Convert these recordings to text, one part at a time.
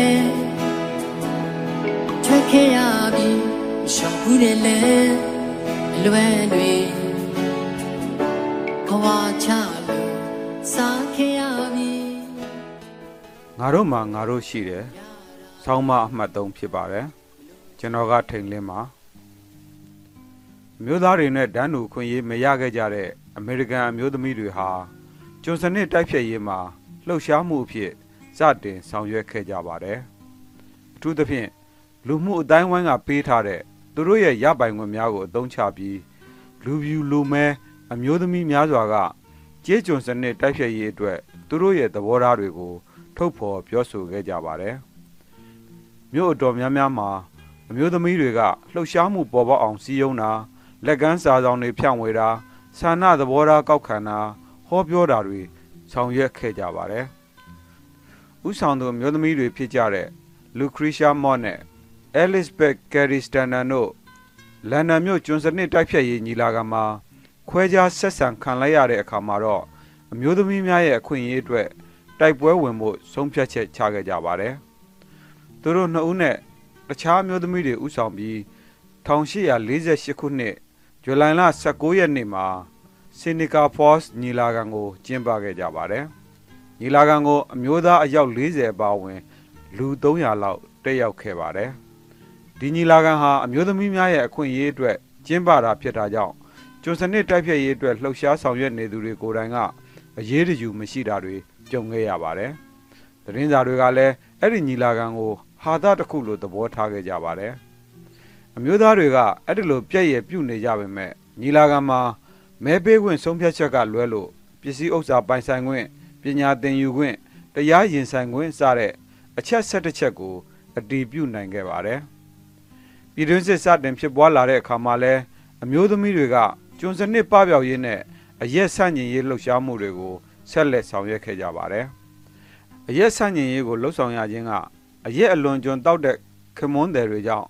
ခဲ့ထွက်ခဲ့ရပြီရှောင်ဘူးတယ်လေအလွယ်တွေဘဝချလို့စားခဲ့ရပြီငါတို့မှာငါတို့ရှိတယ်။ဆောင်းမအမှတ်3ဖြစ်ပါတယ်။ကျွန်တော်ကထိန်လင်းပါ။မျိုးသားတွေနဲ့ဒန်းတူခွင့်ရေးမရခဲ့ကြတဲ့အမေရိကန်အမျိုးသမီးတွေဟာကျွန်စနစ်တိုက်ဖြတ်ရေးမှာလှုပ်ရှားမှုအဖြစ် စတင်ဆောင်ရွက်ခဲ့ကြပါတယ်။အထူးသဖြင့်လူမှုအတိုင်းဝိုင်းကပေးထားတဲ့သူတို့ရဲ့ရပိုင်ခွင့်များကိုအသုံးချပြီးလူပြူလူမဲအမျိုးသမီးများစွာကကြေးကျွန်စနစ်တိုက်ဖြတ်ရေးအတွက်သူတို့ရဲ့သဘောထားတွေကို ထုတ်ဖော်ပြောဆိုခဲ့ကြပါတယ်။မြို့အတော်များများမှာအမျိုးသမီးတွေကလှုပ်ရှားမှုပေါ်ပေါက်အောင်စီးရုံးတာလက်ကမ်းစာဆောင်တွေဖြန့်ဝေတာဆန္ဒသဘောထားကောက်ခံတာဟောပြောတာတွေဆောင်ရွက်ခဲ့ကြပါတယ်။ ဥဆောင်သူအမျိုးသမီးတွေဖြစ်ကြတဲ့လူခရီရှာမော့နဲ့ Elizabeth Carey Stanton တို့လန်ဒန်မြို့ကျွန်းစနစ်တိုက်ဖြတ်ရေးညီလာခံမှာခွဲခြားဆက်ဆံခံလိုက်ရတဲ့အခါမှာတော့အမျိုးသမီးများရဲ့အခွင့်အရေးအတွက်တိုက်ပွဲဝင်ဖို့ဆုံးဖြတ်ချက်ချခဲ့ကြပါတယ်။သူတို့နှစ်ဦးနဲ့တခြားအမျိုးသမီးတွေဥဆောင်ပြီး1848ခုနှစ်ဇူလိုင်လ19ရက်နေ့မှာ Seneca Falls ညီလာခံကိုကျင်းပခဲ့ကြပါတယ်။ ညီလာခံကိုအမျိုးသားအယောက်40အပါအဝင် လူ300လောက်တက်ရောက်ခဲ့ပါတယ်။ဒီညီလာခံဟာအမျိုးသမီးများရဲ့အခွင့်အရေးအတွက်ကျင်းပတာဖြစ်တာကြောင့်ကျွန်းစနစ်တိုက်ဖြတ်ရေးအတွက်လှုပ်ရှားဆောင်ရွက်နေသူတွေကိုယ်တိုင်ကအရေးတယူမရှိတာတွေကြုံခဲ့ရပါတယ်။သတင်းစာတွေကလည်းအဲ့ဒီညီလာခံကိုဟာသတစ်ခုလိုသဘောထားခဲ့ကြပါတယ်။အမျိုးသားတွေကအဲ့ဒီလိုပြည့်ရပြုတ်နေကြပေမဲ့ညီလာခံမှာမဲပေးခွင့်ဆုံးဖြတ်ချက်ကလွဲလို့ပစ္စည်းဥစ္စာပိုင်ဆိုင်ခွင့် ပညာသင်ယူခွင့်တရားရင်ဆိုင်ခွင့်စတဲ့အချက်၁၁ချက်ကိုအတည်ပြုနိုင်ခဲ့ပါတယ်။ပြည်တွင်းစစ်စတင်ဖြစ်ပွားလာတဲ့အခါမှာလဲအမျိုးသမီးတွေကကျွန်းစနစ်ပပျောက်ရေးနဲ့အရက်ဆန့်ကျင်ရေးလှုပ်ရှားမှုတွေကိုဆက်လက်ဆောင်ရွက်ခဲ့ကြပါတယ်။အရက်ဆန့်ကျင်ရေးကိုလှုပ်ဆောင်ရခြင်းကအရက်အလွန်ကျွံတောက်တဲ့ခမွန်းတယ်တွေကြောင့်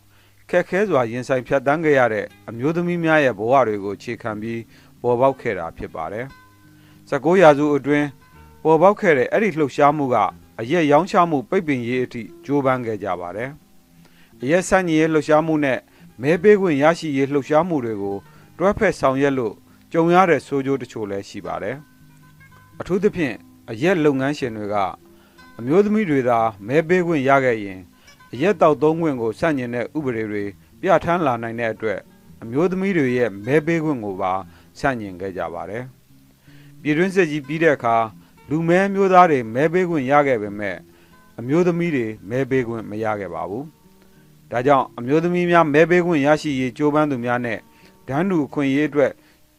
ခက်ခဲစွာရင်ဆိုင်ဖြတ်တန်းခဲ့ရတဲ့အမျိုးသမီးများရဲ့ဘဝတွေကိုခြေခံပြီးပေါ်ပေါက်ခဲ့တာဖြစ်ပါတယ်။19ရာစုအတွင်း ပေါ်ပေါက်ခဲ့တဲ့အဲ့ဒီလှုပ်ရှားမှုကအရက်ရောင်းချမှုပိတ်ပင်ရေးအထိကြိုးပမ်းခဲ့ကြပါတယ်။အရက်ဆန့်ကျင်ရေးလှုပ်ရှားမှုနဲ့မဲပေးခွင့်ရရှိရေးလှုပ်ရှားမှုတွေကိုတွဲဖက်ဆောင်ရွက်လို့ကြုံရတဲ့ဆိုးကျိုးတချို့လည်းရှိပါတယ်။အထူးသဖြင့်အရက်လုပ်ငန်းရှင်တွေကအမျိုးသမီးတွေသာမဲပေးခွင့်ရခဲ့ရင်အရက်တောက်သုံးခွင့်ကိုဆန့်ကျင်တဲ့ဥပဒေတွေပြဋ္ဌာန်းလာနိုင်တဲ့အတွက်အမျိုးသမီးတွေရဲ့မဲပေးခွင့်ကိုပါဆန့်ကျင်ခဲ့ကြပါတယ်။ပြည်တွင်းစစ်ကြီးပြီးတဲ့အခါ လူမဲမျိုးသားတွေမဲပေးခွင့်ရခဲ့ပေမဲ့အမျိုးသမီးတွေမဲပေးခွင့်မရခဲ့ပါဘူး။ဒါကြောင့်အမျိုးသမီးများမဲပေးခွင့်ရရှိရေးကြိုးပမ်းသူများနဲ့ဒန်းတူအခွင့်အရေးအတွက်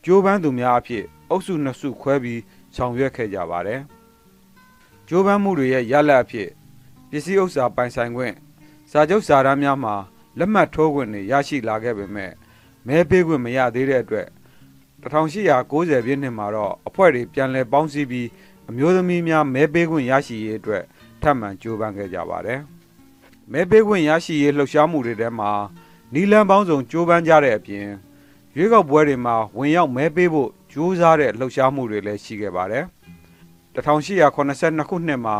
ကြိုးပမ်းသူများအဖြစ်အုပ်စုနှစ်စုခွဲပြီးဆောင်ရွက်ခဲ့ကြပါတယ်။ကြိုးပမ်းမှုတွေရဲ့ရလဒ်အဖြစ်ပစ္စည်းဥစ္စာပိုင်ဆိုင်ခွင့်စာချုပ်စာတမ်းများမှာလက်မှတ်ထိုးခွင့်တွေရရှိလာခဲ့ပေမဲ့မဲပေးခွင့်မရသေးတဲ့အတွက်1890ပြည့်နှစ်မှာတော့အဖွဲ့တွေပြန်လည်ပေါင်းစည်းပြီး အမျိုးသမီးများမဲပေးခွင့်ရရှိရေးအတွက်ထပ်မံကြိုးပမ်းခဲ့ကြပါတယ်။မဲပေးခွင့်ရရှိရေးလှုပ်ရှားမှုတွေထဲမှာနီလန်ပေါင်းစုံကြိုးပမ်းကြတဲ့အပြင်ရွေးကောက်ပွဲတွေမှာဝင်ရောက်မဲပေးဖို့ကြိုးစားတဲ့လှုပ်ရှားမှုတွေလည်းရှိခဲ့ပါတယ်။1882ခုနှစ်မှာ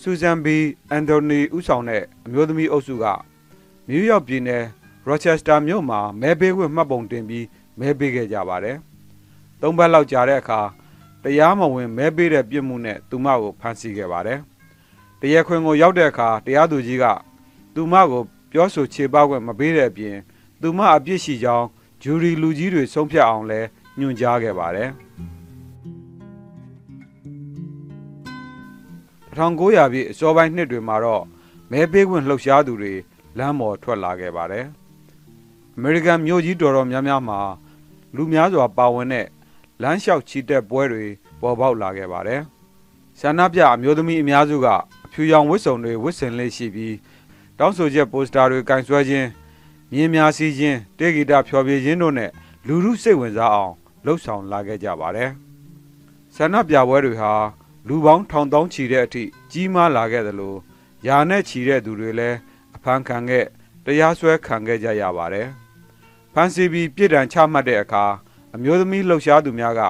ဆူဇန်ဘီအန်တိုနီဦးဆောင်တဲ့အမျိုးသမီးအုပ်စုကနယူးယောက်ပြည်နယ်ရော့ချက်စတာမြို့မှာမဲပေးခွင့်မှတ်ပုံတင်ပြီးမဲပေးခဲ့ကြပါတယ်။သုံးပတ်လောက်ကြာတဲ့အခါ တရားမဝင်မဲပေးတဲ့ပြစ်မှုနဲ့သူမကိုဖမ်းဆီးခဲ့ပါတယ်။တရားခွင်ကိုရောက်တဲ့အခါတရားသူကြီးကသူမကိုပြောဆိုခြေပခွင့်မပေးတဲ့အပြင်သူမအပြစ်ရှိကြောင်းဂျူရီလူကြီးတွေဆုံးဖြတ်အောင်လဲညွှန်ကြားခဲ့ပါတယ်။1900ပြည့်အစောပိုင်းနှစ်တွေမှာတော့မဲပေးခွင့်လှုပ်ရှားသူတွေလမ်းပေါ်ထွက်လာခဲ့ပါတယ်။ American မြို့ကြီးတော်တော်များများမှာလူများစွာပါဝင်တဲ့ လမ်းလျှောက်ချီတက်ပွဲတွေပေါ်ပေါက်လာခဲ့ပါတယ်။ဆန္ဒပြအမျိုးသမီးအများစုကအဖြူရောင်ဝတ်စုံတွေဝတ်ဆင်လေးရှိပြီးတောင်းဆိုချက်ပိုစတာတွေကင်ဆွဲခြင်းမြင်းများစီးခြင်းတေဂီတာဖျော်ဖြေခြင်းတို့နဲ့လူမှုစိတ်ဝင်စားအောင်လှုပ်ဆောင်လာခဲ့ကြပါတယ်။ဆန္ဒပြပွဲတွေဟာလူပေါင်းထောင်တောင်းချီတဲ့အထိကြီးမားလာခဲ့သလိုယာနဲ့ချီတဲ့သူတွေလည်းအဖမ်းခံခဲ့တရားစွဲခံခဲ့ကြရပါတယ်။ဖမ်းဆီးပြီးပြည်ဒဏ်ချမှတ်တဲ့အခါ အမျိုးသမီးလှုပ်ရှားသူများက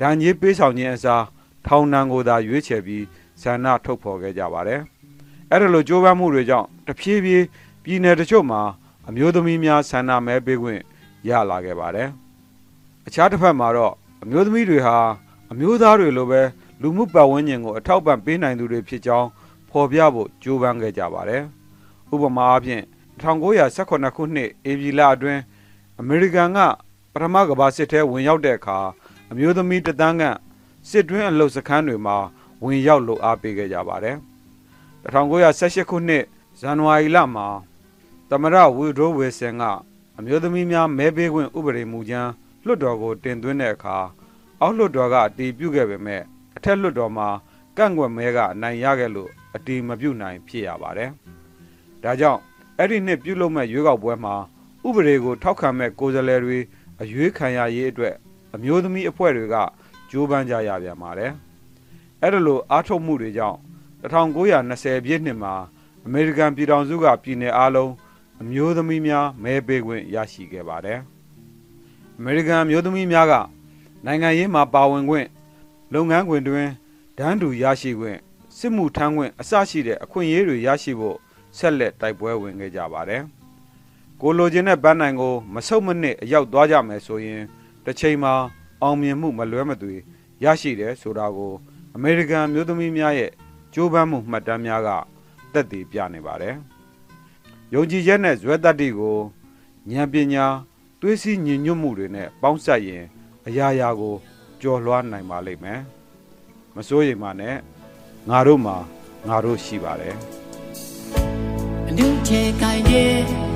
ဒဏ်ကြီးပေးဆောင်ခြင်းအစားထောင်ဒဏ်ကိုသာရွေးချယ်ပြီးဆန္ဒထုတ်ဖော်ခဲ့ကြပါတယ်အဲ့ဒါလိုကြိုးပမ်းမှုတွေကြောင့်တဖြည်းဖြည်းပြည်နယ်တချို့မှာအမျိုးသမီးများဆန္ဒမဲပေးခွင့်ရလာခဲ့ပါတယ်အခြားတစ်ဖက်မှာတော့အမျိုးသမီးတွေဟာအမျိုးသားတွေလိုပဲလူမှုပတ်ဝန်းကျင်ကိုအထောက်ပံ့ပေးနိုင်သူတွေဖြစ်ကြောင်းဖော်ပြဖို့ကြိုးပမ်းခဲ့ကြပါတယ်ဥပမာအားဖြင့်1918ခုနှစ်ဧပြီလအတွင်းအမေရိကန်က ပထမကမ္ဘာစစ်ထဲဝင်ရောက်တဲ့အခါအမျိုးသမီးတသန်းခန့်စစ်တွင်းအလုပ်စခန်းတွေမှာဝင်ရောက်လို့အားပေးခဲ့ကြပါတယ်1918ခုနှစ်ဇန်နဝါရီလမှာသမရဝီဒရိုဝေဆန်ကအမျိုးသမီးများမဲပေးခွင့်ဥပဒေမူကြမ်းလွှတ်တော်ကိုတင်သွင်းတဲ့အခါအောက်လွှတ်တော်ကအတည်ပြုခဲ့ပေမဲ့အထက်လွှတ်တော်မှာကန့်ကွက်မဲကအနိုင်ရခဲ့လို့အတည်မပြုနိုင်ဖြစ်ရပါတယ်။ဒါကြောင့်အဲ့ဒီနှစ်ပြုလုပ်မဲ့ရွေးကောက်ပွဲမှာဥပဒေကိုထောက်ခံမဲ့ကိုယ်စားလှယ်တွေ အရွေးခံရရေးအတွက်အမျိုးသမီးအဖွဲ့တွေကကြိုးပမ်းကြရပြန်ပါတယ်။အဲ့ဒါလိုအားထုတ်မှုတွေကြောင့်1920ပြည့်နှစ်မှာအမေရိကန်ပြည်ထောင်စုကပြည်내အားလုံးအမျိုးသမီးများမဲပေးခွင့်ရရှိခဲ့ပါတယ်။အမေရိကန်အမျိုးသမီးများကနိုင်ငံရေးမှာပါဝင်ခွင့်လုပ်ငန်းခွင်တွင်ဒန်းတူရရှိခွင့်စစ်မှုထမ်းခွင့်အစရှိတဲ့အခွင့်အရေးတွေရရှိဖို့ဆက်လက်တိုက်ပွဲဝင်ခဲ့ကြပါတယ်။ ကိုလိုချင်တဲ့ဗန်းနိုင်ကိုမဆုတ်မနစ်အရောက်သွားကြမယ်ဆိုရင်တစ်ချိန်မှာအောင်မြင်မှုမလွဲမသွေရရှိတယ်ဆိုတာကိုအမေရိကန်မျိုးသမီးများရဲ့ကြိုးပမ်းမှုမှတ်တမ်းများကသက်သေပြနေပါတယ်။ယုံကြည်ချက်နဲ့ဇွဲတတ္တိကိုဉာဏ်ပညာသွေးစည်းညီညွတ်မှုတွေနဲ့ပေါင်းစပ်ရင်အရာရာကိုကျော်လွှားနိုင်ပါလိမ့်မယ်။မစိုးရိမ်ပါနဲ့ငါတို့မှာငါတို့ရှိပါတယ်အနုချေကိုင်း